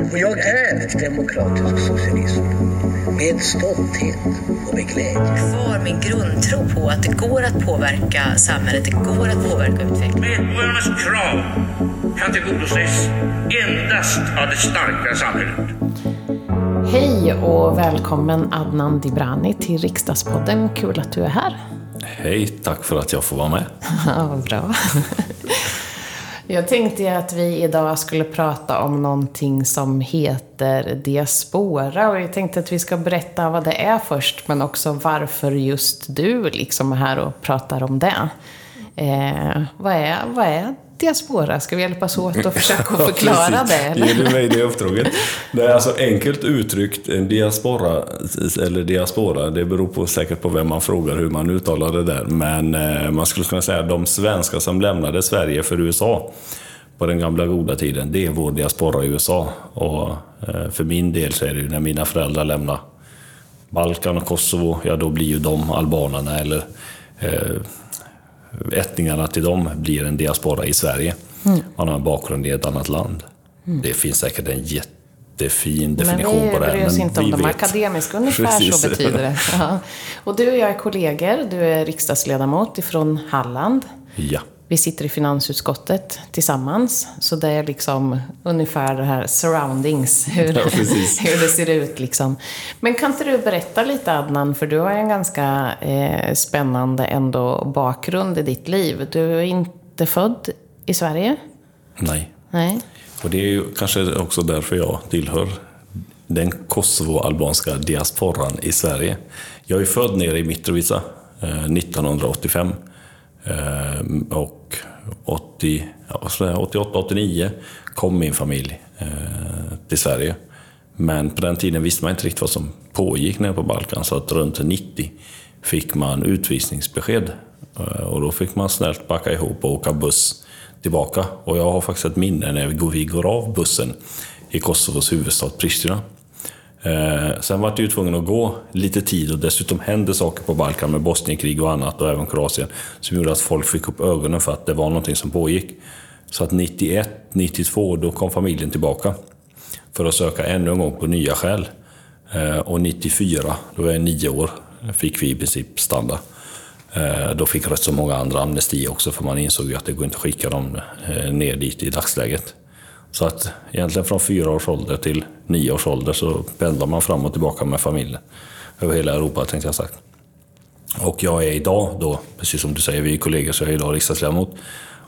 Och jag är demokratisk socialism. Med stolthet och med glädje. Kvar min grundtro på att det går att påverka samhället, det går att påverka utvecklingen. Medborgarnas krav kan tillgodoses endast av det starka samhället. Hej och välkommen Adnan Dibrani till Riksdagspodden. Kul att du är här. Hej, tack för att jag får vara med. Ja, bra. Jag tänkte att vi idag skulle prata om någonting som heter diaspora. Och jag tänkte att vi ska berätta vad det är först, men också varför just du liksom är här och pratar om det. Eh, vad, är, vad är diaspora? Ska vi hjälpas åt att försöka förklara det? Eller? Ger du mig det uppdraget? Det är alltså enkelt uttryckt, en diaspora, eller diaspora, det beror på, säkert på vem man frågar hur man uttalar det där. Men eh, man skulle kunna säga att de svenskar som lämnade Sverige för USA på den gamla goda tiden, det är vår diaspora i USA. Och eh, för min del så är det ju när mina föräldrar lämnar Balkan och Kosovo, ja då blir ju de albanerna eller eh, ättningarna till dem blir en diaspora i Sverige. Mm. Man har en bakgrund i ett annat land. Mm. Det finns säkert en jättefin definition på det. Men vi bryr oss inte om de akademiska, ungefär Precis. så betyder det. Ja. Och du och jag är kollegor, du är riksdagsledamot ifrån Halland. Ja. Vi sitter i finansutskottet tillsammans, så det är liksom ungefär det här surroundings, hur, ja, hur det ser ut liksom. Men kan inte du berätta lite Adnan, för du har en ganska eh, spännande ändå bakgrund i ditt liv. Du är inte född i Sverige? Nej. Nej. Och det är ju kanske också därför jag tillhör den kosovoalbanska diasporan i Sverige. Jag är född nere i Mitrovica eh, 1985. Eh, och 80, 88-89 kom min familj eh, till Sverige. Men på den tiden visste man inte riktigt vad som pågick nere på Balkan, så att runt 90 fick man utvisningsbesked. Eh, och då fick man snällt backa ihop och åka buss tillbaka. Och jag har faktiskt ett minne när vi går av bussen i Kosovos huvudstad Pristina. Eh, sen var jag tvungen att gå lite tid och dessutom hände saker på Balkan med Bosnienkrig och annat och även Kroatien som gjorde att folk fick upp ögonen för att det var någonting som pågick. Så att 91, 92, då kom familjen tillbaka för att söka ännu en gång på nya skäl. Eh, och 94, då var jag nio år, fick vi i princip stanna. Eh, då fick rätt så många andra amnesti också för man insåg ju att det går inte att skicka dem eh, ner dit i dagsläget. Så att egentligen från fyra års ålder till nio års ålder så pendlar man fram och tillbaka med familjen. Över hela Europa tänkte jag sagt. Och jag är idag då, precis som du säger, vi är kollegor, så jag är idag riksdagsledamot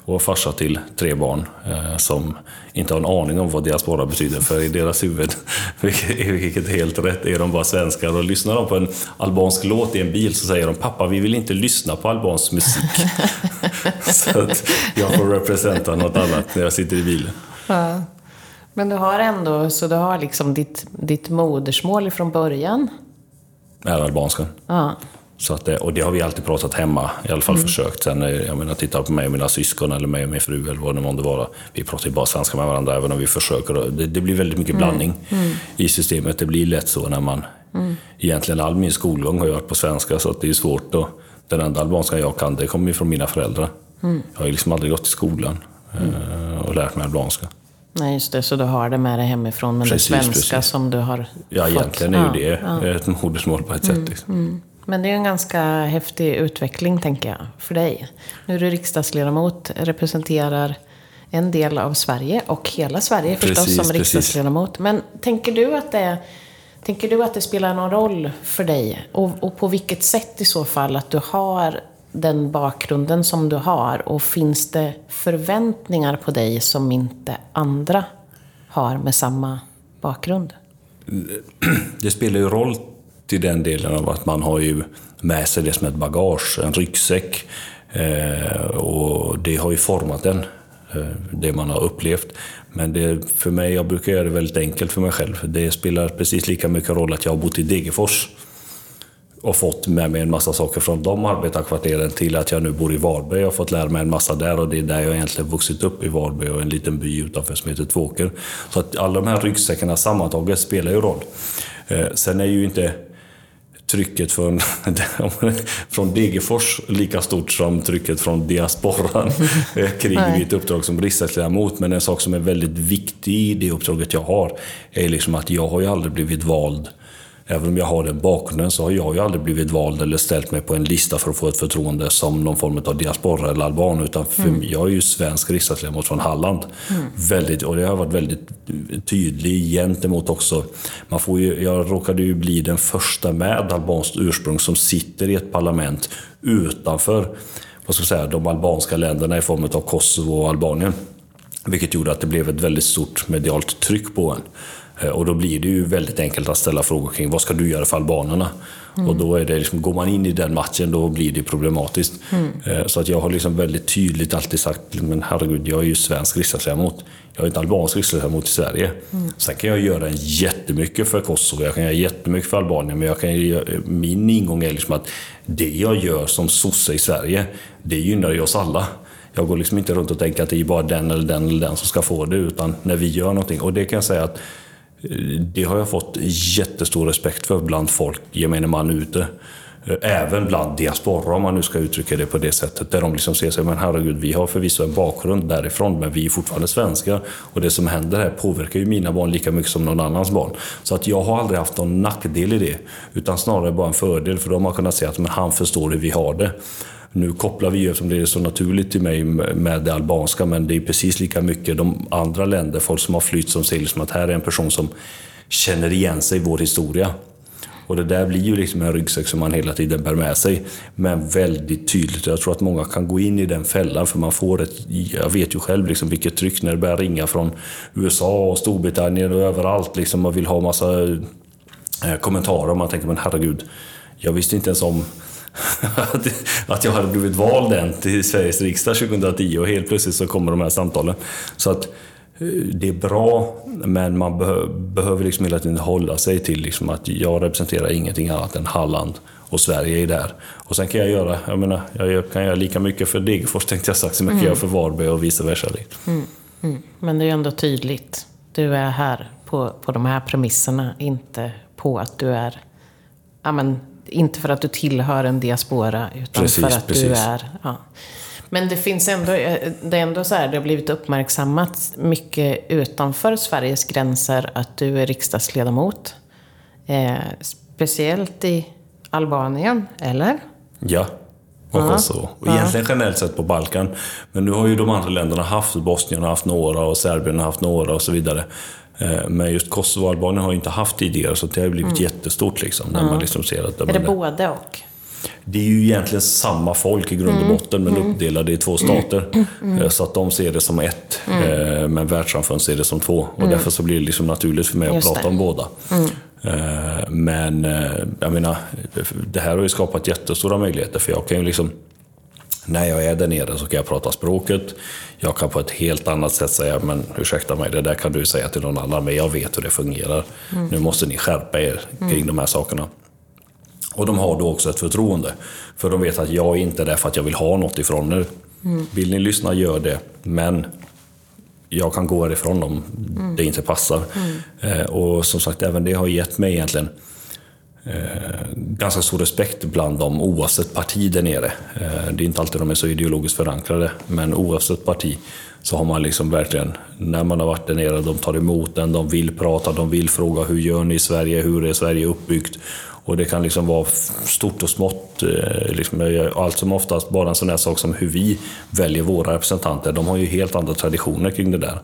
och farsa till tre barn eh, som inte har en aning om vad diaspora betyder. För i deras huvud, vilket är helt rätt, är de bara svenskar. Och lyssnar de på en albansk låt i en bil så säger de “Pappa, vi vill inte lyssna på albansk musik”. så att jag får representera något annat när jag sitter i bilen. Ja. Men du har ändå, så du har liksom ditt, ditt modersmål från början? Är albanskan. Ja. Så att det, och det har vi alltid pratat hemma, i alla fall mm. försökt. Sen, eh, jag menar, titta på mig och mina syskon eller mig och min fru eller vad det månde vara. Vi pratar ju bara svenska med varandra, även om vi försöker. Det, det blir väldigt mycket mm. blandning mm. i systemet. Det blir lätt så när man... Mm. Egentligen all min skolgång har jag varit på svenska, så att det är svårt. Och den enda albanska jag kan, det kommer ju från mina föräldrar. Mm. Jag har ju liksom aldrig gått i skolan. Mm. och lärt mig albanska. Nej, just det. Så du har det med dig hemifrån, men precis, det svenska precis. som du har Ja, fått. egentligen är ju det ja. ett modersmål på ett mm, sätt. Liksom. Mm. Men det är en ganska häftig utveckling, tänker jag, för dig. Nu är du riksdagsledamot, representerar en del av Sverige och hela Sverige precis, förstås som riksdagsledamot. Men tänker du att det Tänker du att det spelar någon roll för dig? Och, och på vilket sätt i så fall att du har den bakgrunden som du har? Och finns det förväntningar på dig som inte andra har med samma bakgrund? Det spelar ju roll till den delen av att man har ju med sig det som ett bagage, en ryggsäck. Eh, och det har ju format en, eh, det man har upplevt. Men det, för mig, jag brukar göra det väldigt enkelt för mig själv. Det spelar precis lika mycket roll att jag har bott i Degerfors och fått med mig en massa saker från de arbetarkvarteren till att jag nu bor i Varberg. Har fått lära mig en massa där och det är där jag egentligen vuxit upp i Varberg och en liten by utanför som heter Tvåker. Så att alla de här ryggsäckarna sammantaget spelar ju roll. Eh, sen är ju inte trycket från, från Degerfors lika stort som trycket från diasporan kring mitt uppdrag som riksdagsledamot. Men en sak som är väldigt viktig i det uppdraget jag har är liksom att jag har ju aldrig blivit vald Även om jag har den bakgrunden så har jag ju aldrig blivit vald eller ställt mig på en lista för att få ett förtroende som någon form av diaspora eller alban. Utan mm. jag är ju svensk riksdagsledamot från Halland. Mm. Väldigt, och det har varit väldigt tydlig gentemot också. Man får ju, jag råkade ju bli den första med albanskt ursprung som sitter i ett parlament utanför vad ska jag säga, de albanska länderna i form av Kosovo och Albanien. Vilket gjorde att det blev ett väldigt stort medialt tryck på en. Eh, och då blir det ju väldigt enkelt att ställa frågor kring vad ska du göra för albanerna? Mm. Och då är det liksom, går man in i den matchen då blir det problematiskt. Mm. Eh, så att jag har liksom väldigt tydligt alltid sagt, men herregud, jag är ju svensk riksdagsledamot. Jag är inte albansk riksdagsledamot i Sverige. Mm. Sen kan jag göra jättemycket för Kosovo, jag kan göra jättemycket för Albanien, men jag kan, min ingång är liksom att det jag gör som sosse i Sverige, det gynnar ju oss alla. Jag går liksom inte runt och tänker att det är bara den eller den eller den som ska få det, utan när vi gör någonting. Och det kan jag säga att det har jag fått jättestor respekt för bland folk, gemene man ute. Även bland diaspora om man nu ska uttrycka det på det sättet. Där de liksom ser sig, men herregud, vi har förvisso en bakgrund därifrån, men vi är fortfarande svenskar. Och det som händer här påverkar ju mina barn lika mycket som någon annans barn. Så att jag har aldrig haft någon nackdel i det. Utan snarare bara en fördel, för de har kunnat säga att men han förstår hur vi har det. Nu kopplar vi ju, eftersom det är så naturligt till mig, med det albanska, men det är precis lika mycket de andra länder, folk som har flytt, som säger liksom att här är en person som känner igen sig i vår historia. Och det där blir ju liksom en ryggsäck som man hela tiden bär med sig. Men väldigt tydligt. Jag tror att många kan gå in i den fällan för man får ett... Jag vet ju själv liksom vilket tryck när det börjar ringa från USA och Storbritannien och överallt. Liksom man vill ha massa eh, kommentarer och man tänker men herregud. Jag visste inte ens om att jag hade blivit vald än till Sveriges riksdag 2010 och helt plötsligt så kommer de här samtalen. Så att eh, det är bra, men man behö behöver liksom hela tiden hålla sig till liksom att jag representerar ingenting annat än Halland och Sverige är där. Och sen kan jag göra, jag menar, jag kan göra lika mycket för Degerfors tänkte jag sagt som jag kan mm. göra för Varberg och vice versa. Mm. Mm. Men det är ändå tydligt. Du är här på, på de här premisserna, inte på att du är ja, men, inte för att du tillhör en diaspora, utan precis, för att precis. du är... Ja. Men det finns ändå, eh, det är ändå så här, det har blivit uppmärksammat mycket utanför Sveriges gränser att du är riksdagsledamot. Eh, speciellt i Albanien, eller? Ja, och ja. Kosovo. Och egentligen generellt sett på Balkan. Men nu har ju de andra länderna haft, Bosnien har haft några och Serbien har haft några och så vidare. Eh, men just Kosovo och Albanien har inte haft tidigare, så det har blivit mm. jättestort. Liksom, när mm. man liksom ser att, är det både och? Det är ju egentligen samma folk i grund och mm. botten, men mm. uppdelade i två stater. Mm. Eh, så att de ser det som ett, eh, men världssamfundet ser det som två. Och därför så blir det liksom naturligt för mig just att prata det. om båda. Men jag menar, det här har ju skapat jättestora möjligheter, för jag kan ju liksom när jag är där nere så kan jag prata språket. Jag kan på ett helt annat sätt säga, men ursäkta mig, det där kan du säga till någon annan, men jag vet hur det fungerar. Mm. Nu måste ni skärpa er kring mm. de här sakerna. Och de har då också ett förtroende. För de vet att jag är inte är där för att jag vill ha något ifrån er. Mm. Vill ni lyssna, gör det. Men jag kan gå härifrån om mm. det inte passar. Mm. Eh, och som sagt, även det har gett mig egentligen eh, ganska stor respekt bland dem oavsett parti där nere. Eh, det är inte alltid de är så ideologiskt förankrade, men oavsett parti så har man liksom verkligen, när man har varit där nere, de tar emot den, de vill prata, de vill fråga hur gör ni i Sverige, hur är Sverige uppbyggt? Och det kan liksom vara stort och smått. Eh, liksom, eh, allt som oftast bara en sån här sak som hur vi väljer våra representanter. De har ju helt andra traditioner kring det där.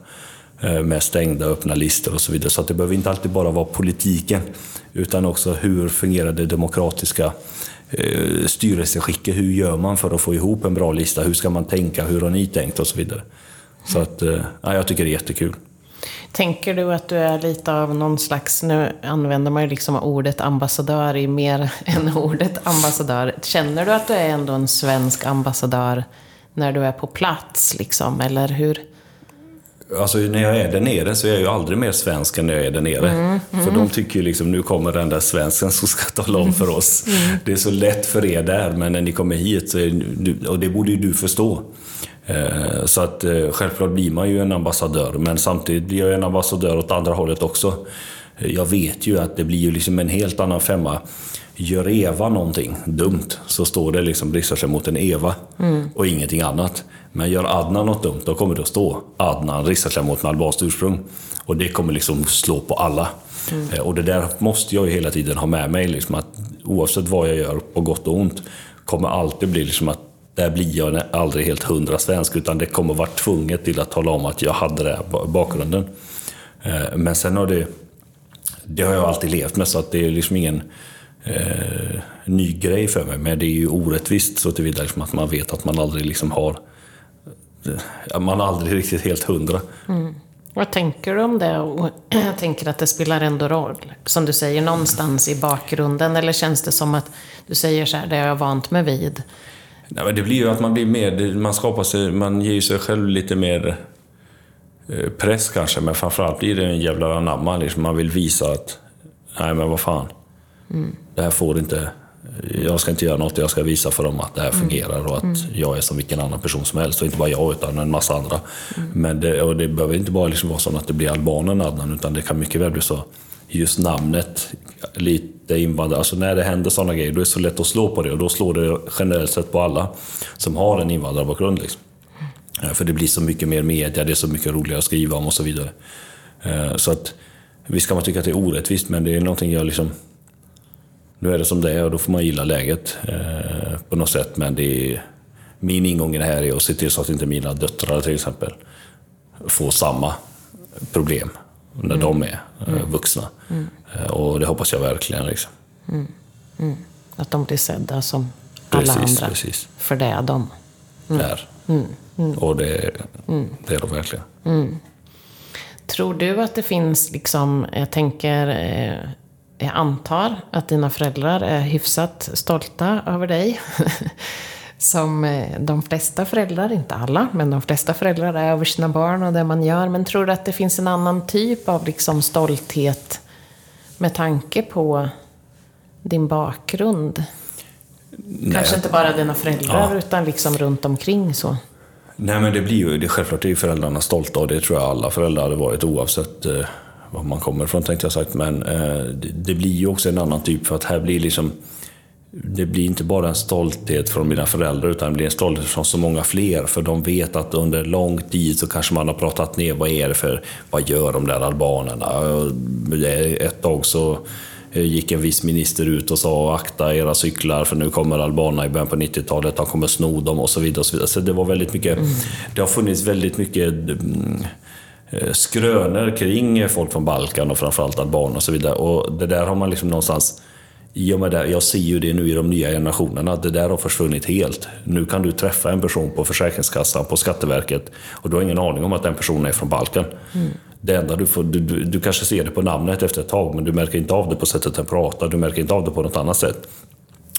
Eh, med stängda öppna listor och så vidare. Så det behöver inte alltid bara vara politiken, utan också hur fungerar det demokratiska eh, styrelseskicket? Hur gör man för att få ihop en bra lista? Hur ska man tänka? Hur har ni tänkt? Och så vidare. Så att, eh, ja, jag tycker det är jättekul. Tänker du att du är lite av någon slags, nu använder man ju liksom ordet ambassadör i mer än ordet ambassadör. Känner du att du är ändå en svensk ambassadör när du är på plats liksom, eller hur? Alltså när jag är där nere så är jag ju aldrig mer svensk än när jag är där nere. Mm, mm. För de tycker ju liksom, nu kommer den där svensken som ska tala om för oss. Mm. Det är så lätt för er där, men när ni kommer hit, så är, och det borde ju du förstå. Eh, så att eh, självklart blir man ju en ambassadör, men samtidigt blir jag en ambassadör åt andra hållet också. Jag vet ju att det blir ju liksom en helt annan femma gör Eva någonting dumt så står det liksom riksdagsledamoten Eva mm. och ingenting annat. Men gör Adnan något dumt, då kommer det att stå Adnan, riksdagsledamot med albanskt ursprung. Och det kommer liksom slå på alla. Mm. Eh, och det där måste jag ju hela tiden ha med mig. Liksom att oavsett vad jag gör, på gott och ont, kommer alltid bli liksom att där blir jag aldrig helt hundra svensk, utan det kommer vara tvunget till att tala om att jag hade det bakgrunden. Eh, men sen har det, det har jag alltid levt med, så att det är liksom ingen eh, ny grej för mig. Men det är ju orättvist så tillvida liksom att man vet att man aldrig liksom har... Man är aldrig riktigt helt hundra. Mm. Vad tänker du om det? jag tänker att det spelar ändå roll. Som du säger, någonstans i bakgrunden. Eller känns det som att du säger så här, det har jag vant mig vid? Nej, men det blir ju att man blir mer, man skapar sig, man ger sig själv lite mer eh, press kanske, men framförallt blir det en jävla anamma. Liksom. Man vill visa att, nej men vad fan. Mm. Det här får inte, jag ska inte göra något, jag ska visa för dem att det här mm. fungerar och att mm. jag är som vilken annan person som helst. Och inte bara jag, utan en massa andra. Mm. Men det, och det behöver inte bara liksom vara så att det blir albanen Adnan, utan det kan mycket väl bli så just namnet, lite invandrare. Alltså när det händer sådana grejer, då är det så lätt att slå på det och då slår det generellt sett på alla som har en invandrarbakgrund. Liksom. För det blir så mycket mer media, det är så mycket roligare att skriva om och så vidare. Eh, så att visst kan man tycka att det är orättvist, men det är någonting jag liksom... Nu är det som det är och då får man gilla läget eh, på något sätt. Men det är, min ingång i det här är att se till så att inte mina döttrar till exempel får samma problem när mm. de är eh, mm. vuxna. Mm. Och det hoppas jag verkligen. Liksom. Mm. mm. Att de blir sedda som alla precis, andra. Precis. För det är de. Mm. Är. Och det, det är de verkligen. Tror du att det finns, liksom, jag tänker, eh, jag antar att dina föräldrar är hyfsat stolta över dig. som eh, de flesta föräldrar, inte alla, men de flesta föräldrar är över sina barn och det man gör. Men tror du att det finns en annan typ av liksom stolthet med tanke på din bakgrund? Nej. Kanske inte bara dina föräldrar, ja. utan liksom runt omkring så. Nej, men det blir ju, det, självklart är ju föräldrarna stolta och det tror jag alla föräldrar hade varit oavsett eh, var man kommer ifrån tänkte jag sagt. Men eh, det, det, blir ju också en annan typ för att här blir liksom det blir inte bara en stolthet från mina föräldrar utan det blir en stolthet från så många fler. För de vet att under lång tid så kanske man har pratat ner vad är det för, vad gör de där albanerna? Ett tag så gick en viss minister ut och sa akta era cyklar för nu kommer albanerna i början på 90-talet, de kommer sno dem och så vidare. Och så, vidare. så det var väldigt mycket, mm. det har funnits väldigt mycket mm, skrönor kring folk från Balkan och framförallt albaner och så vidare. Och det där har man liksom någonstans i och med det, jag ser ju det nu i de nya generationerna, det där har försvunnit helt. Nu kan du träffa en person på Försäkringskassan, på Skatteverket och du har ingen aning om att den personen är från Balkan. Mm. Det enda du, får, du, du, du, kanske ser det på namnet efter ett tag, men du märker inte av det på sättet den pratar, du märker inte av det på något annat sätt.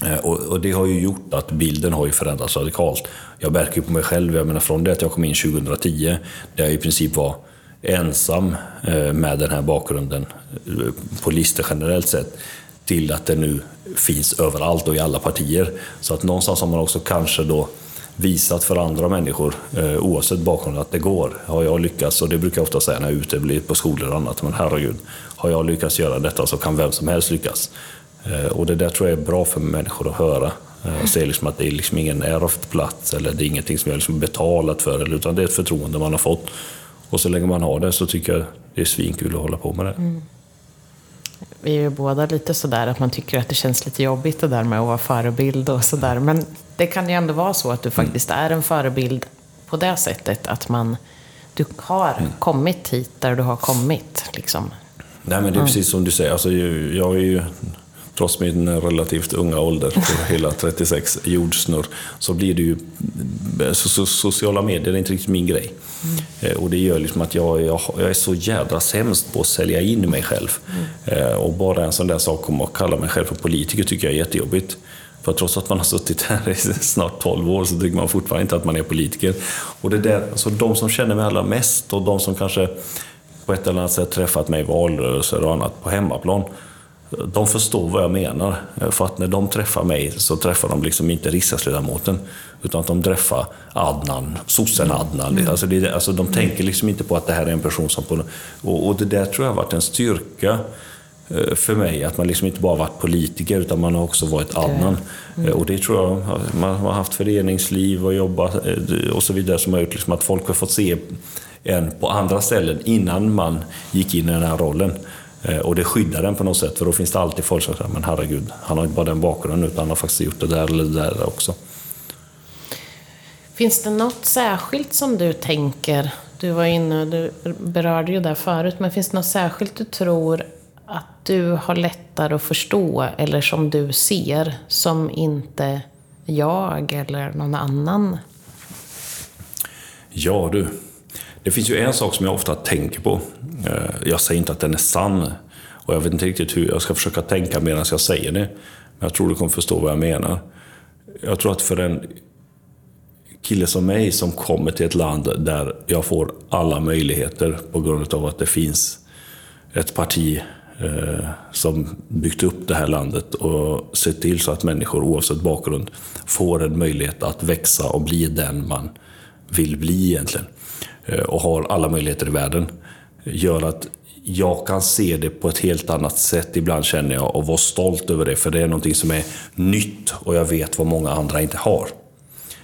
Eh, och, och, det har ju gjort att bilden har ju förändrats radikalt. Jag märker ju på mig själv, jag menar från det att jag kom in 2010, där jag i princip var ensam eh, med den här bakgrunden eh, på listor generellt sett, till att det nu finns överallt och i alla partier. Så att någonstans har man också kanske då visat för andra människor, eh, oavsett bakgrund, att det går. Har jag lyckats, och det brukar jag ofta säga när jag är ute blir på skolor och annat, men herregud, har jag lyckats göra detta så kan vem som helst lyckas. Och det där tror jag är bra för människor att höra. Och se liksom att det är liksom ingen ärvd plats eller det är ingenting som jag liksom betalat för, utan det är ett förtroende man har fått. Och så länge man har det så tycker jag det är svinkul att hålla på med det. Mm vi är ju båda lite sådär att man tycker att det känns lite jobbigt det där med att vara förebild och sådär. Men det kan ju ändå vara så att du faktiskt är en förebild på det sättet att man, du har mm. kommit hit där du har kommit. Liksom. Nej men det är mm. precis som du säger, alltså, jag är ju trots min relativt unga ålder, på hela 36 jordsnurr, så blir det ju... Så, sociala medier är inte riktigt min grej. Mm. Och det gör liksom att jag, jag, jag, är så jädra sämst på att sälja in mig själv. Mm. Och bara en sån där sak om att kalla mig själv för politiker tycker jag är jättejobbigt. För trots att man har suttit här i snart 12 år så tycker man fortfarande inte att man är politiker. Och det där, alltså de som känner mig allra mest och de som kanske på ett eller annat sätt träffat mig i valrörelser och annat på hemmaplan, de förstår vad jag menar. För att när de träffar mig så träffar de liksom inte riksdagsledamoten. Utan att de träffar Adnan, sossen Adnan. Mm. Alltså, det, alltså de tänker liksom inte på att det här är en person som... På, och, och det där tror jag har varit en styrka eh, för mig att man liksom inte bara varit politiker utan man har också varit annan. Mm. Och det tror jag, man har haft föreningsliv och jobbat och så vidare som har gjort liksom att folk har fått se en på andra ställen innan man gick in i den här rollen. Och det skyddar den på något sätt, för då finns det alltid folk som säger men herregud, han har inte bara den bakgrunden utan han har faktiskt gjort det där eller det där också. Finns det något särskilt som du tänker, du var inne, du berörde ju det förut, men finns det något särskilt du tror att du har lättare att förstå eller som du ser som inte jag eller någon annan? Ja du, det finns ju en sak som jag ofta tänker på. Eh, jag säger inte att den är sann och jag vet inte riktigt hur jag ska försöka tänka medan jag säger det. Men jag tror du kommer förstå vad jag menar. Jag tror att för en kille som mig som kommer till ett land där jag får alla möjligheter på grund av att det finns ett parti eh, som byggt upp det här landet och sett till så att människor oavsett bakgrund får en möjlighet att växa och bli den man vill bli egentligen. Eh, och har alla möjligheter i världen. Gör att jag kan se det på ett helt annat sätt ibland känner jag och vara stolt över det för det är någonting som är nytt och jag vet vad många andra inte har.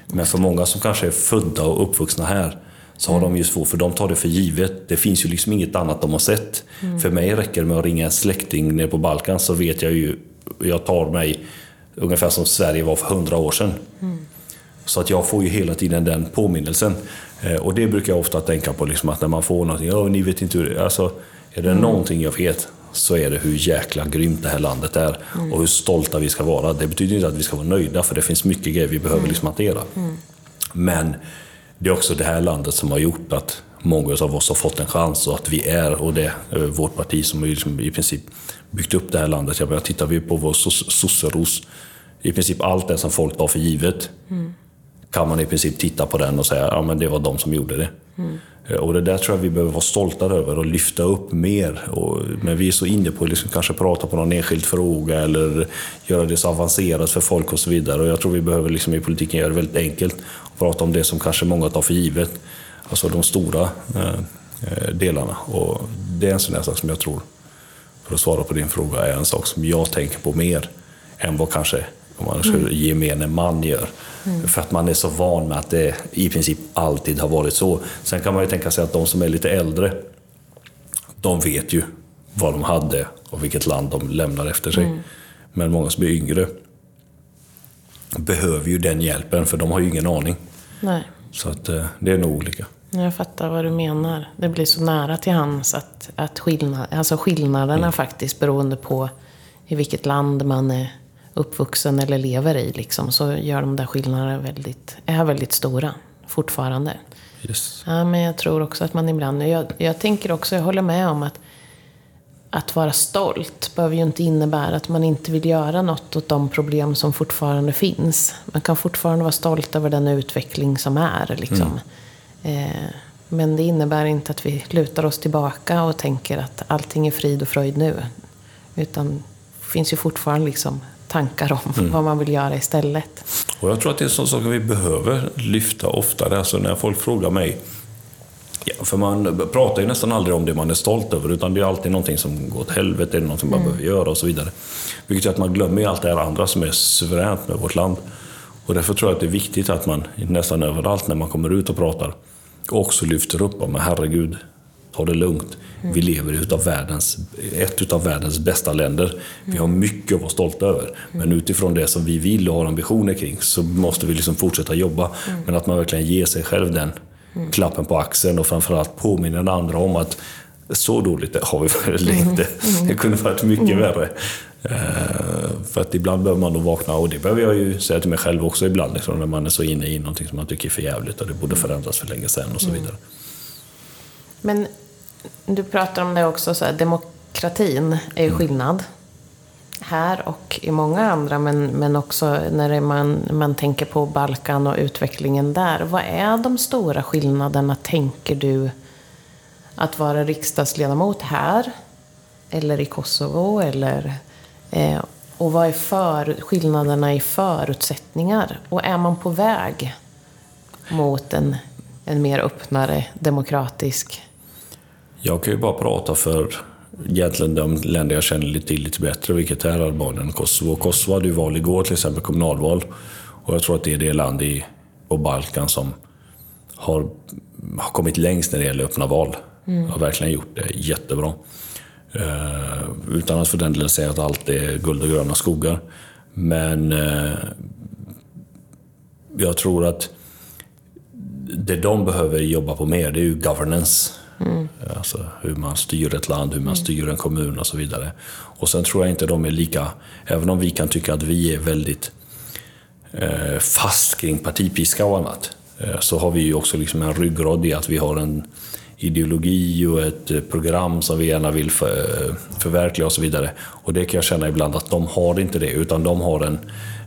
Men för många som kanske är födda och uppvuxna här så har de ju svårt, för de tar det för givet. Det finns ju liksom inget annat de har sett. Mm. För mig räcker det med att ringa en släkting nere på Balkan så vet jag ju, jag tar mig ungefär som Sverige var för hundra år sedan. Mm. Så att jag får ju hela tiden den påminnelsen. Eh, och det brukar jag ofta tänka på, liksom att när man får någonting, ja ni vet inte hur det är. Alltså, är det mm. någonting jag vet så är det hur jäkla grymt det här landet är mm. och hur stolta vi ska vara. Det betyder inte att vi ska vara nöjda, för det finns mycket grejer vi behöver mm. liksom hantera. Mm. Men det är också det här landet som har gjort att många av oss har fått en chans och att vi är, och det är vårt parti som liksom i princip byggt upp det här landet. Jag menar, tittar vi på vår sosseros, i princip allt det som folk tar för givet, mm. Kan man i princip titta på den och säga att ja, det var de som gjorde det. Mm. Och det där tror jag vi behöver vara stolta över och lyfta upp mer. Och, men vi är så inne på att liksom kanske prata på någon enskild fråga eller göra det så avancerat för folk och så vidare. Och jag tror vi behöver liksom i politiken göra det väldigt enkelt och prata om det som kanske många tar för givet. Alltså de stora eh, eh delarna. Och det är en sån här sak som jag tror, för att svara på din fråga, är en sak som jag tänker på mer än vad kanske om man ska mm. gemene man gör. Mm. För att man är så van med att det i princip alltid har varit så. Sen kan man ju tänka sig att de som är lite äldre, de vet ju vad de hade och vilket land de lämnar efter sig. Mm. Men många som är yngre behöver ju den hjälpen, för de har ju ingen aning. Nej. Så att, eh, det är nog olika. Jag fattar vad du menar. Det blir så nära till hands att, att skillnad, alltså skillnaderna mm. faktiskt beroende på i vilket land man är uppvuxen eller lever i liksom, så gör de där skillnaderna väldigt, är väldigt stora fortfarande. Yes. Ja, men jag tror också att man ibland, jag, jag tänker också, jag håller med om att att vara stolt behöver ju inte innebära att man inte vill göra något åt de problem som fortfarande finns. Man kan fortfarande vara stolt över den utveckling som är. Liksom. Mm. Eh, men det innebär inte att vi lutar oss tillbaka och tänker att allting är frid och fröjd nu. Utan det finns ju fortfarande liksom tankar om mm. vad man vill göra istället. Och jag tror att det är en sån vi behöver lyfta oftare. Alltså när folk frågar mig Ja, för man pratar ju nästan aldrig om det man är stolt över, utan det är alltid någonting som går åt helvete, eller någonting man mm. behöver göra och så vidare. Vilket gör att man glömmer allt det här andra som är suveränt med vårt land. Och därför tror jag att det är viktigt att man nästan överallt när man kommer ut och pratar också lyfter upp om, herregud, ta det lugnt. Mm. Vi lever i utav världens, ett av världens bästa länder. Vi har mycket att vara stolta över. Men utifrån det som vi vill och har ambitioner kring så måste vi liksom fortsätta jobba. Mm. Men att man verkligen ger sig själv den mm. klappen på axeln och framförallt påminner den andra om att så dåligt har vi väl inte. Det kunde varit mycket värre. Uh, för att ibland behöver man nog vakna, och det behöver jag ju säga till mig själv också ibland, liksom, när man är så inne i någonting som man tycker är för jävligt och det borde förändras för länge sedan och så vidare. Men du pratar om det också, så här, demokratin är ju mm. skillnad. Här och i många andra, men, men också när man, man tänker på Balkan och utvecklingen där. Vad är de stora skillnaderna, tänker du, att vara riksdagsledamot här? Eller i Kosovo? Eller, eh, och vad är för, skillnaderna i förutsättningar? Och är man på väg mot en, en mer öppnare demokratisk jag kan ju bara prata för egentligen de länder jag känner lite till lite bättre, vilket är Albanien och Kosovo. Kosovo hade ju val igår, till exempel kommunalval. Och jag tror att det är det land i, på Balkan som har, har kommit längst när det gäller öppna val. Mm. Har verkligen gjort det jättebra. Uh, utan att för den delen säga att allt är guld och gröna skogar. Men uh, jag tror att det de behöver jobba på mer, det är ju governance. Mm. Alltså hur man styr ett land, hur man mm. styr en kommun och så vidare. Och sen tror jag inte de är lika, även om vi kan tycka att vi är väldigt eh, fast kring partipiska och annat, eh, så har vi ju också liksom en ryggrad i att vi har en ideologi och ett eh, program som vi gärna vill för, eh, förverkliga och så vidare. Och det kan jag känna ibland att de har inte det, utan de har en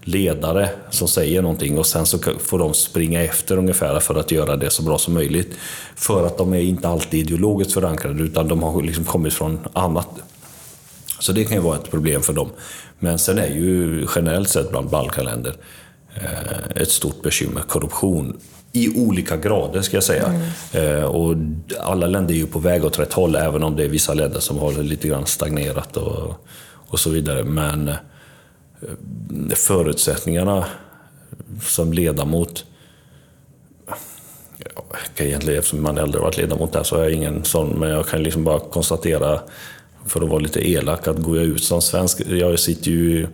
ledare som säger någonting och sen så får de springa efter ungefär för att göra det så bra som möjligt. För att de är inte alltid ideologiskt förankrade utan de har liksom kommit från annat. Så det kan ju vara ett problem för dem. Men sen är ju generellt sett bland Balkanländer eh, ett stort bekymmer korruption i olika grader ska jag säga. Mm. och alla länder är ju på väg åt rätt håll, även om det är vissa länder som har lite grann stagnerat och, och så vidare. Men Eh, förutsättningarna som ledamot. Jag egentligen, eftersom man aldrig varit ledamot där så är jag ingen sån, men jag kan liksom bara konstatera, för att vara lite elak, att går jag ut som svensk, jag sitter ju i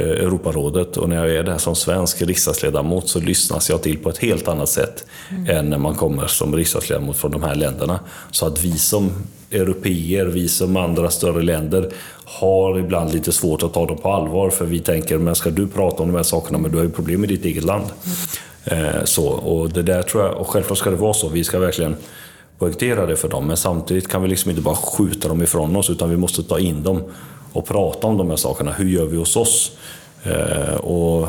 Europarådet och när jag är där som svensk riksdagsledamot så lyssnas jag till på ett helt annat sätt mm. än när man kommer som riksdagsledamot från de här länderna. Så att vi som europeer, vi som andra större länder har ibland lite svårt att ta dem på allvar för vi tänker, men ska du prata om de här sakerna, men du har ju problem i ditt eget land. Mm. Så, och det där tror jag, och självklart ska det vara så, vi ska verkligen poängtera det för dem, men samtidigt kan vi liksom inte bara skjuta dem ifrån oss, utan vi måste ta in dem och prata om de här sakerna. Hur gör vi hos oss? Eh, och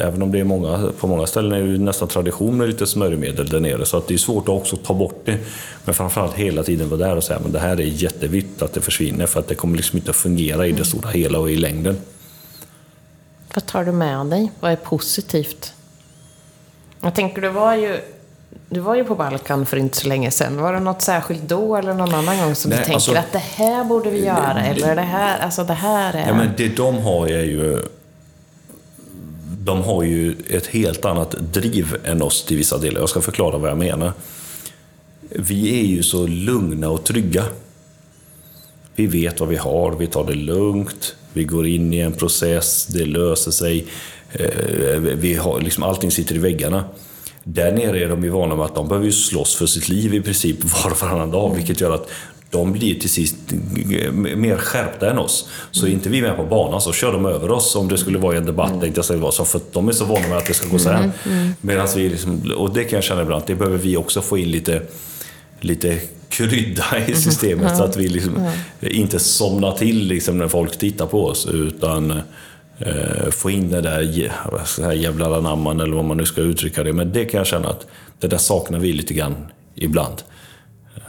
Även om det är många, på många ställen är det nästan tradition med lite smörjmedel där nere, så att det är svårt att också ta bort det. Men framförallt hela tiden vara där och säga att det här är jätteviktigt att det försvinner, för att det kommer liksom inte att fungera i det stora hela och i längden. Vad tar du med dig? Vad är positivt? Jag tänker, du var ju du var ju på Balkan för inte så länge sedan. Var det något särskilt då eller någon annan gång som Nej, du tänker alltså, att det här borde vi göra? Det, eller det här, alltså det här är... Ja, men det de har är ju de har ju ett helt annat driv än oss till vissa delar. Jag ska förklara vad jag menar. Vi är ju så lugna och trygga. Vi vet vad vi har, vi tar det lugnt, vi går in i en process, det löser sig. Eh, vi har, liksom, allting sitter i väggarna. Där nere är de ju vana med att de behöver slåss för sitt liv i princip var och varannan dag, vilket gör att de blir till sist mer skärpta än oss. Så är inte vi med på banan så kör de över oss om det skulle vara i en debatt. Mm. Jag säga, för de är så vana med att det ska gå så här. Mm. Mm. Medan vi liksom, och det kan jag känna ibland, det behöver vi också få in lite, lite krydda i mm. systemet mm. så att vi liksom inte somnar till liksom när folk tittar på oss. Utan eh, få in det där, här jävla anamman eller vad man nu ska uttrycka det. Men det kan jag känna att det där saknar vi lite grann ibland.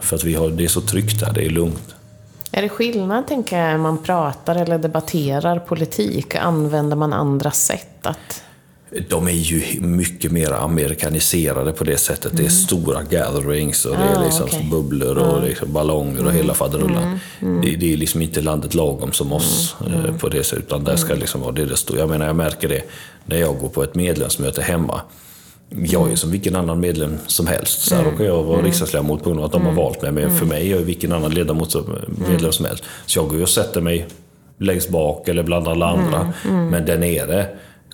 För att vi har, det är så tryggt där, det är lugnt. Är det skillnad, tänker jag, man pratar eller debatterar politik? Använder man andra sätt att... De är ju mycket mer amerikaniserade på det sättet. Mm. Det är mm. stora gatherings och ah, det är ah, liksom okay. bubblor och mm. liksom ballonger och hela faderullan. Mm. Mm. Det, det, är liksom inte landet lagom som oss mm. Eh, på det sättet. Utan där ska liksom vara det det står. Jag menar, jag märker det när jag går på ett medlemsmöte hemma. Jag är som vilken annan medlem som helst. Så här mm. råkar jag vara mm. riksdagsledamot på grund av att de har mm. valt mig. Men för mm. mig är jag vilken annan ledamot som, medlem som helst. Så jag går och sätter mig längst bak eller bland alla andra. Men där nere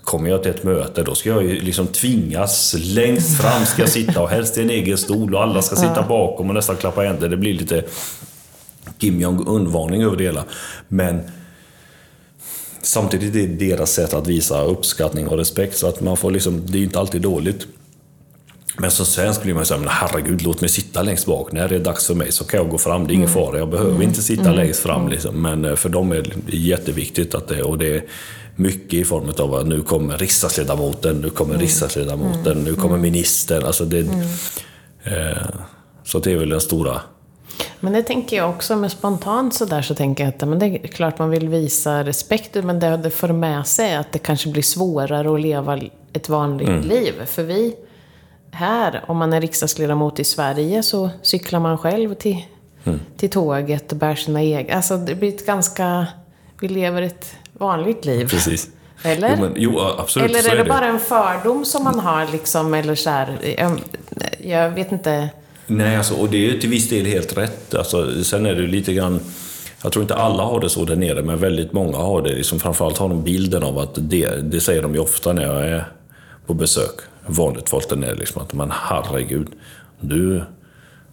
Kommer jag till ett möte, då ska jag ju liksom tvingas. Längst fram ska jag sitta och helst i en egen stol och alla ska sitta bakom och nästan klappa händer. Det blir lite Kim Jong-Un-varning över det hela. Men Samtidigt är det deras sätt att visa uppskattning och respekt, så att man får liksom, det är inte alltid dåligt. Men som svensk blir man ju såhär, herregud, låt mig sitta längst bak. När det är dags för mig så kan jag gå fram, det är ingen mm. fara. Jag behöver mm. inte sitta mm. längst fram. Liksom. Men eh, för dem är det jätteviktigt att det, och det är mycket i form av att nu kommer riksdagsledamoten, nu kommer mm. riksdagsledamoten, nu kommer mm. ministern. Alltså det, mm. eh, så det är väl den stora men det tänker jag också, men spontant sådär så tänker jag att men det är klart man vill visa respekt, men det, det för med sig att det kanske blir svårare att leva ett vanligt mm. liv. För vi här, om man är riksdagsledamot i Sverige så cyklar man själv till mm. till tåget och bär sina egna. Alltså det blir ett ganska... Vi lever ett vanligt liv. Precis. Eller? Jo, men, jo absolut. Eller är, är det, det bara en fördom som man har liksom, eller så här, jag, jag vet inte. Nej, alltså, och det är till viss del helt rätt. Alltså, sen är det lite grann... Jag tror inte alla har det så där nere, men väldigt många har det. Liksom, framförallt har de bilden av att, det, det säger de ju ofta när jag är på besök, vanligt folk där nere, liksom, att man herregud, du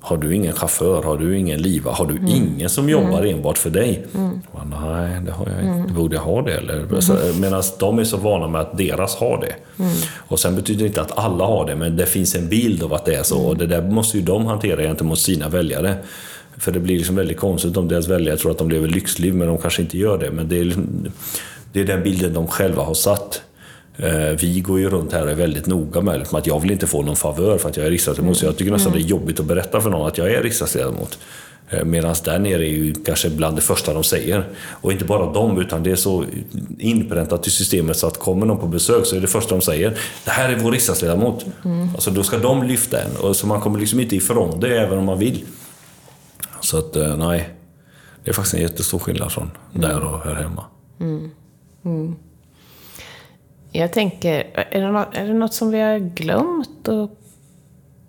har du ingen chaufför? Har du ingen liva? Har du mm. ingen som jobbar mm. enbart för dig? Mm. Nej, det har jag inte. Mm. Borde jag ha det? Eller? Mm. Medan de är så vana med att deras har det. Mm. Och sen betyder det inte att alla har det, men det finns en bild av att det är så. Och det där måste ju de hantera gentemot sina väljare. För det blir liksom väldigt konstigt om deras väljare tror att de lever lyxliv, men de kanske inte gör det. Men det är, liksom, det är den bilden de själva har satt. Eh, vi går ju runt här och är väldigt noga med att jag vill inte få någon favör för att jag är riksdagsledamot. Så jag tycker nästan det är jobbigt att berätta för någon att jag är riksdagsledamot. Eh, Medan där nere är ju kanske bland det första de säger. Och inte bara de, utan det är så inpräntat i systemet så att kommer någon på besök så är det första de säger Det här är vår riksdagsledamot. Mm. Alltså då ska de lyfta en. Och så man kommer liksom inte ifrån det även om man vill. Så att eh, nej, det är faktiskt en jättestor skillnad från mm. där och här hemma. Mm. mm. Jag tänker, är det, något, är det något som vi har glömt att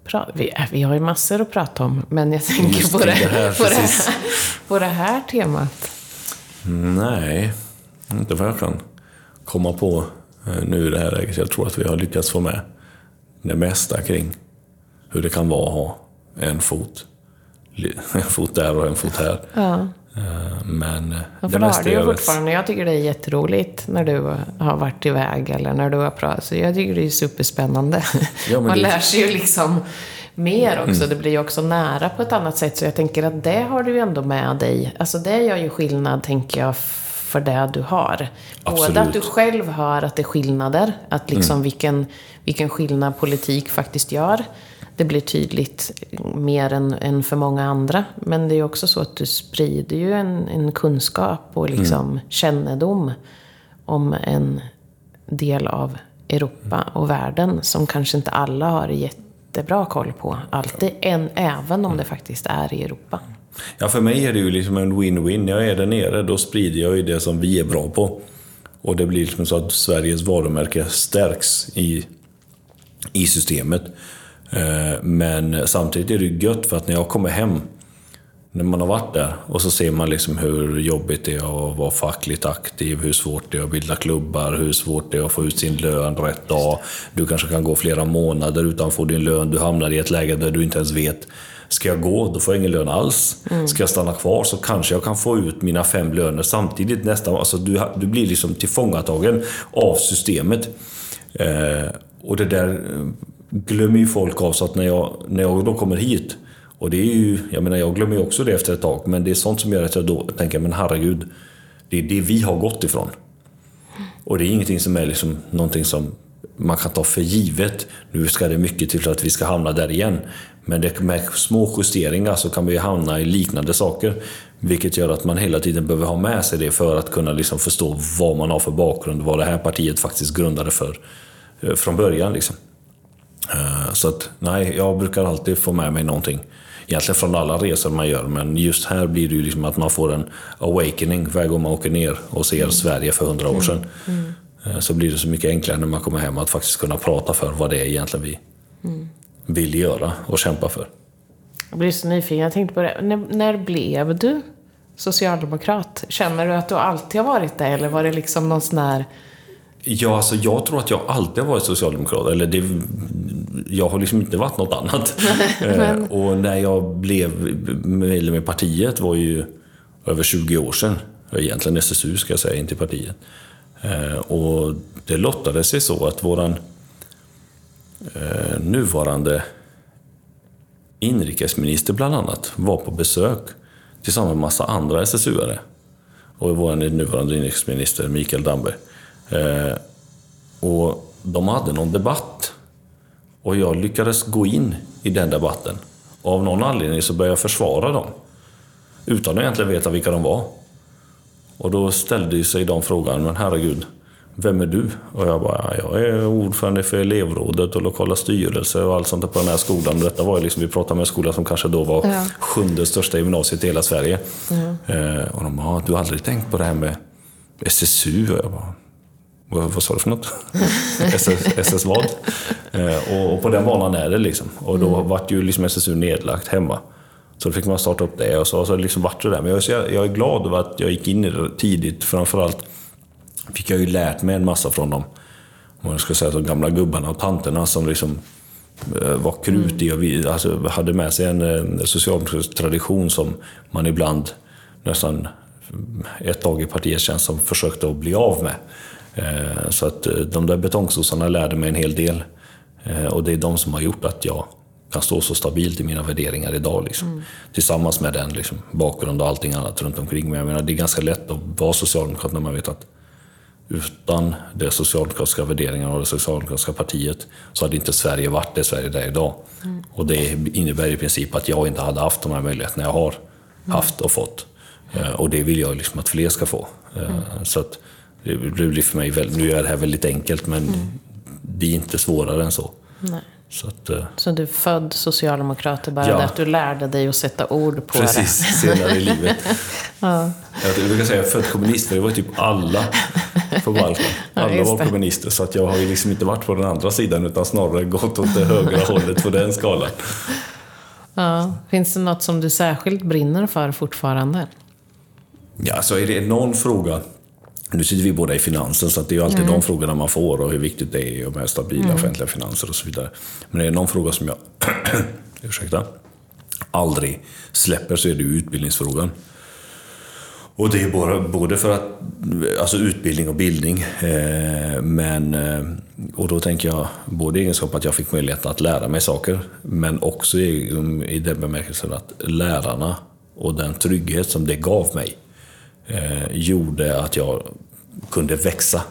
prata vi, äh, vi har ju massor att prata om, men jag tänker Just på det, det, här, på, det här, på det här temat. Nej, inte vad jag kan komma på eh, nu i det här läget. Jag tror att vi har lyckats få med det mesta kring hur det kan vara att ha en fot. En fot där och en fot här. Ja. Eh, men ja, det mesta är fortfarande. Jag tycker det är jätteroligt när du har varit iväg eller när du har pratat. Så jag tycker det är superspännande. Ja, Man det... lär sig ju liksom mer också. Mm. Det blir ju också nära på ett annat sätt. Så jag tänker att det har du ju ändå med dig. Alltså det gör ju skillnad, tänker jag, för det du har. Absolut. Både att du själv hör att det är skillnader. Att liksom mm. vilken, vilken skillnad politik faktiskt gör det blir tydligt mer än, än för många andra. Men det är också så att du sprider ju en, en kunskap och liksom mm. kännedom om en del av Europa och världen som kanske inte alla har jättebra koll på. Alltid, än, även om det faktiskt är i Europa. Ja, för mig är det ju liksom en win-win. När jag är där nere, då sprider jag ju det som vi är bra på. Och det blir liksom så att Sveriges varumärke stärks i, i systemet. Eh, men samtidigt är det gött för att när jag kommer hem, när man har varit där, och så ser man liksom hur jobbigt det är att vara fackligt aktiv, hur svårt det är att bilda klubbar, hur svårt det är att få ut sin lön rätt dag. Du kanske kan gå flera månader utan att få din lön. Du hamnar i ett läge där du inte ens vet Ska jag gå, då får jag ingen lön alls. Mm. Ska jag stanna kvar så kanske jag kan få ut mina fem löner samtidigt nästan. Alltså du, du blir liksom tillfångatagen av systemet. Eh, och det där glömmer ju folk av så att när jag, när jag då kommer hit och det är ju, jag menar jag glömmer ju också det efter ett tag, men det är sånt som gör att jag då tänker, men herregud, det är det vi har gått ifrån. Och det är ingenting som är liksom någonting som man kan ta för givet. Nu ska det mycket till för att vi ska hamna där igen. Men det, med små justeringar så kan vi hamna i liknande saker. Vilket gör att man hela tiden behöver ha med sig det för att kunna liksom förstå vad man har för bakgrund, vad det här partiet faktiskt grundade för eh, från början. Liksom. Eh, så att nej, jag brukar alltid få med mig någonting. Egentligen från alla resor man gör, men just här blir det ju liksom att man får en awakening varje gång man åker ner och ser mm. Sverige för hundra år sedan. Mm. Mm. Så blir det så mycket enklare när man kommer hem att faktiskt kunna prata för vad det är egentligen vi mm. vill göra och kämpa för. Jag blir så nyfiken. Jag tänkte på det. När, när blev du socialdemokrat? Känner du att du alltid har varit det? Eller var det liksom någon sån här Ja, alltså jag tror att jag alltid har varit socialdemokrat. Eller det, jag har liksom inte varit något annat. Men... Eh, och när jag blev medlem i partiet var ju över 20 år sedan. Egentligen SSU ska jag säga, inte partiet. Eh, och det lottade sig så att våran eh, nuvarande inrikesminister bland annat var på besök tillsammans med massa andra SSU-are. Och vår nuvarande inrikesminister Mikael Damberg. Eh, och de hade någon debatt. Och jag lyckades gå in i den debatten. Och av någon anledning så började jag försvara dem. Utan att egentligen veta vilka de var. Och då ställde sig de frågan, men herregud, vem är du? Och jag bara, jag är ordförande för elevrådet och lokala styrelse och allt sånt på den här skolan. Och detta var ju liksom, vi pratade med en skola som kanske då var ja. sjunde största gymnasiet i hela Sverige. Mm. Eh, och de bara, du har aldrig tänkt på det här med SSU? Och jag bara, vad, sa du för något? SS, SS vad? Eh, och, och, på den banan är det liksom. Och då mm. vart ju liksom SSU nedlagt hemma. Så då fick man starta upp det och så, så liksom varit det där. Men jag, jag är glad över att jag gick in i det tidigt. Framförallt fick jag ju lärt mig en massa från dem. Om man ska säga de gamla gubbarna och tanterna som liksom eh, var krutiga och vi, alltså, hade med sig en, en socialdemokratisk tradition som man ibland nästan ett tag i partiet känns som försökte att bli av med. Eh, så att eh, de där betongsossarna lärde mig en hel del. Och det är de som har gjort att jag kan stå så stabilt i mina värderingar idag. Liksom. Mm. Tillsammans med den liksom, bakgrund och allting annat runt omkring. Men jag menar, det är ganska lätt att vara socialdemokrat när man vet att utan de socialdemokratiska värderingarna och det socialdemokratiska partiet så hade inte Sverige varit det Sverige är idag. Mm. Och det innebär i princip att jag inte hade haft de här möjligheterna jag har mm. haft och fått. Och det vill jag liksom att fler ska få. Eh, mm. Så att det blir för mig, väldigt, nu är det här väldigt enkelt men mm. det är inte svårare än så. Nej. Så, att, uh... så du är född socialdemokrat, bara ja. att du lärde dig att sätta ord på Precis, det? Precis, senare i livet. ja. Jag brukar säga född kommunist, för det var typ alla på Balkan. Alla ja, var kommunister, så att jag har ju liksom inte varit på den andra sidan, utan snarare gått åt det högra hållet på den skalan. Ja. Finns det något som du särskilt brinner för fortfarande? Ja, så är det någon fråga nu sitter vi båda i finansen, så det är ju alltid mm. de frågorna man får och hur viktigt det är med stabila mm. offentliga finanser och så vidare. Men det är någon fråga som jag ursäkta, aldrig släpper så är det utbildningsfrågan. Och det är bara, både för att, alltså utbildning och bildning. Eh, men, eh, och då tänker jag både i egenskap att jag fick möjlighet att lära mig saker, men också i, i den bemärkelsen att lärarna och den trygghet som det gav mig eh, gjorde att jag kunde växa.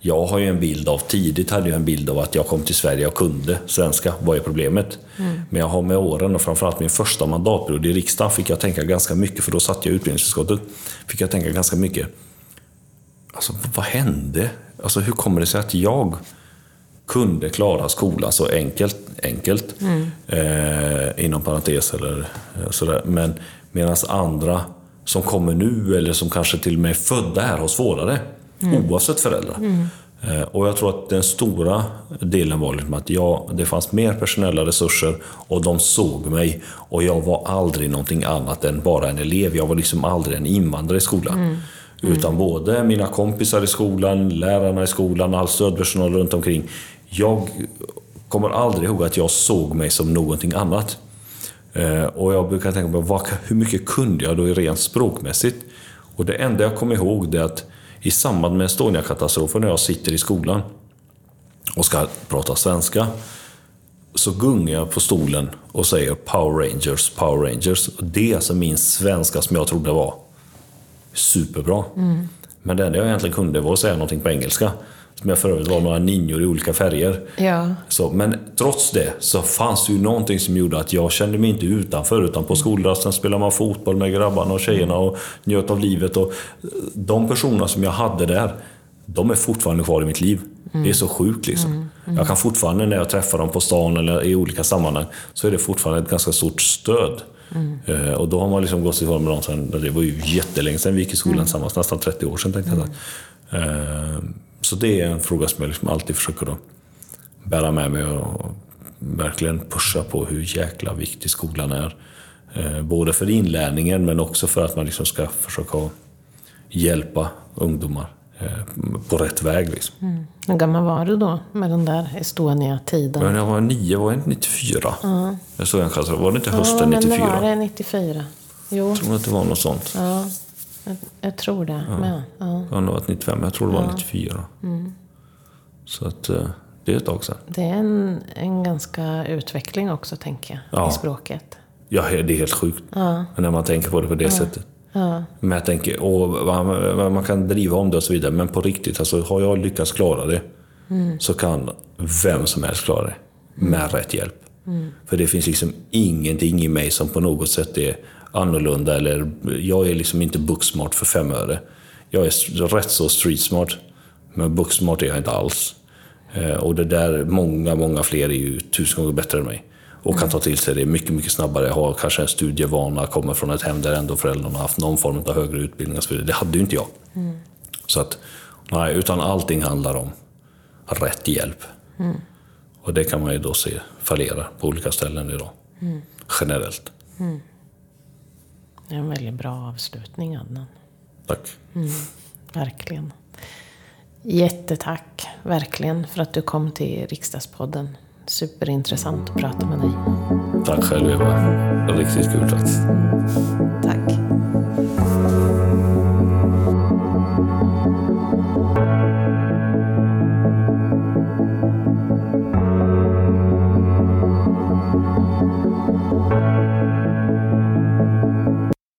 Jag har ju en bild av, tidigt hade jag en bild av att jag kom till Sverige och kunde svenska. Vad är problemet? Mm. Men jag har med åren och framförallt min första mandatperiod i riksdagen fick jag tänka ganska mycket, för då satt jag i utbildningsutskottet, fick jag tänka ganska mycket. Alltså, vad hände? Alltså, hur kommer det sig att jag kunde klara skolan så enkelt, enkelt mm. eh, inom parentes eller eh, sådär. Men medan andra som kommer nu eller som kanske till och med är födda här har svårare. Mm. Oavsett föräldrar. Mm. Eh, och jag tror att den stora delen var liksom att jag, det fanns mer personella resurser och de såg mig. Och jag var aldrig någonting annat än bara en elev. Jag var liksom aldrig en invandrare i skolan. Mm. Mm. Utan både mina kompisar i skolan, lärarna i skolan, all stödpersonal runt omkring. Jag kommer aldrig ihåg att jag såg mig som någonting annat. Eh, och jag brukar tänka på vad, hur mycket kunde jag då rent språkmässigt? Och det enda jag kommer ihåg är att i samband med Estonia-katastrofen när jag sitter i skolan och ska prata svenska så gungar jag på stolen och säger Power Rangers, Power Rangers. Det är alltså min svenska som jag trodde var superbra. Mm. Men det enda jag egentligen kunde var att säga någonting på engelska. Som jag för övrigt var några ninjor i olika färger. Ja. Så, men trots det så fanns det ju någonting som gjorde att jag kände mig inte utanför. Utan på skolrasten spelade man fotboll med grabbarna och tjejerna och njöt av livet. Och de personerna som jag hade där, de är fortfarande kvar i mitt liv. Mm. Det är så sjukt liksom. Mm. Mm. Jag kan fortfarande när jag träffar dem på stan eller i olika sammanhang, så är det fortfarande ett ganska stort stöd. Mm. Uh, och då har man liksom gått ifrån med dem sen, det var ju jättelänge sedan vi gick i skolan mm. tillsammans, nästan 30 år sedan tänkte jag. Uh, så det är en fråga som jag liksom alltid försöker att bära med mig och verkligen pusha på hur jäkla viktig skolan är. Eh, både för inlärningen men också för att man liksom ska försöka hjälpa ungdomar eh, på rätt väg. Liksom. Mm. Hur gammal var du då med den där Estonia-tiden? Men jag var nio, var jag 94? Uh. Jag såg en chans, var det inte hösten ja, 94? Ja, men det var det 94. Jo. Jag tror att det var något sånt. Ja. Jag, tror det ja. med. Ja. Det har nog varit 95, jag tror det var ja. 94. Mm. Så att eh, det är ett tag sedan. Det är en, en ganska utveckling också, tänker jag, ja. i språket. Ja, det är helt sjukt. Ja. När man tänker på det på det sättet. Ja. Men jag tänker, och man, man kan driva om det och så vidare, men på riktigt, alltså, har jag lyckats klara det mm. så kan vem som helst klara det. Med mm. rätt hjälp. Mm. För det finns liksom ingenting i mig som på något sätt är annorlunda. Eller, jag är liksom inte booksmart för fem öre. Jag är rätt så street smart. Men booksmart är jag inte alls. Eh, och det där, många, många fler är ju tusen gånger bättre än mig. Och kan ta till sig det mycket, mycket snabbare. Har kanske en studievana, kommer från ett hem där ändå föräldrarna haft någon form av högre utbildning. Och så vidare. Det hade ju inte jag. Mm. Så att, nej, utan allting handlar om rätt hjälp. Mm. Och det kan man ju då se fallera på olika ställen idag. Mm. Generellt. Mm. Det är en väldigt bra avslutning, Adnan. Tack. Mm, verkligen. Jättetack, verkligen, för att du kom till Riksdagspodden. Superintressant att prata med dig. Tack själv, Eva. Riktigt kul faktiskt.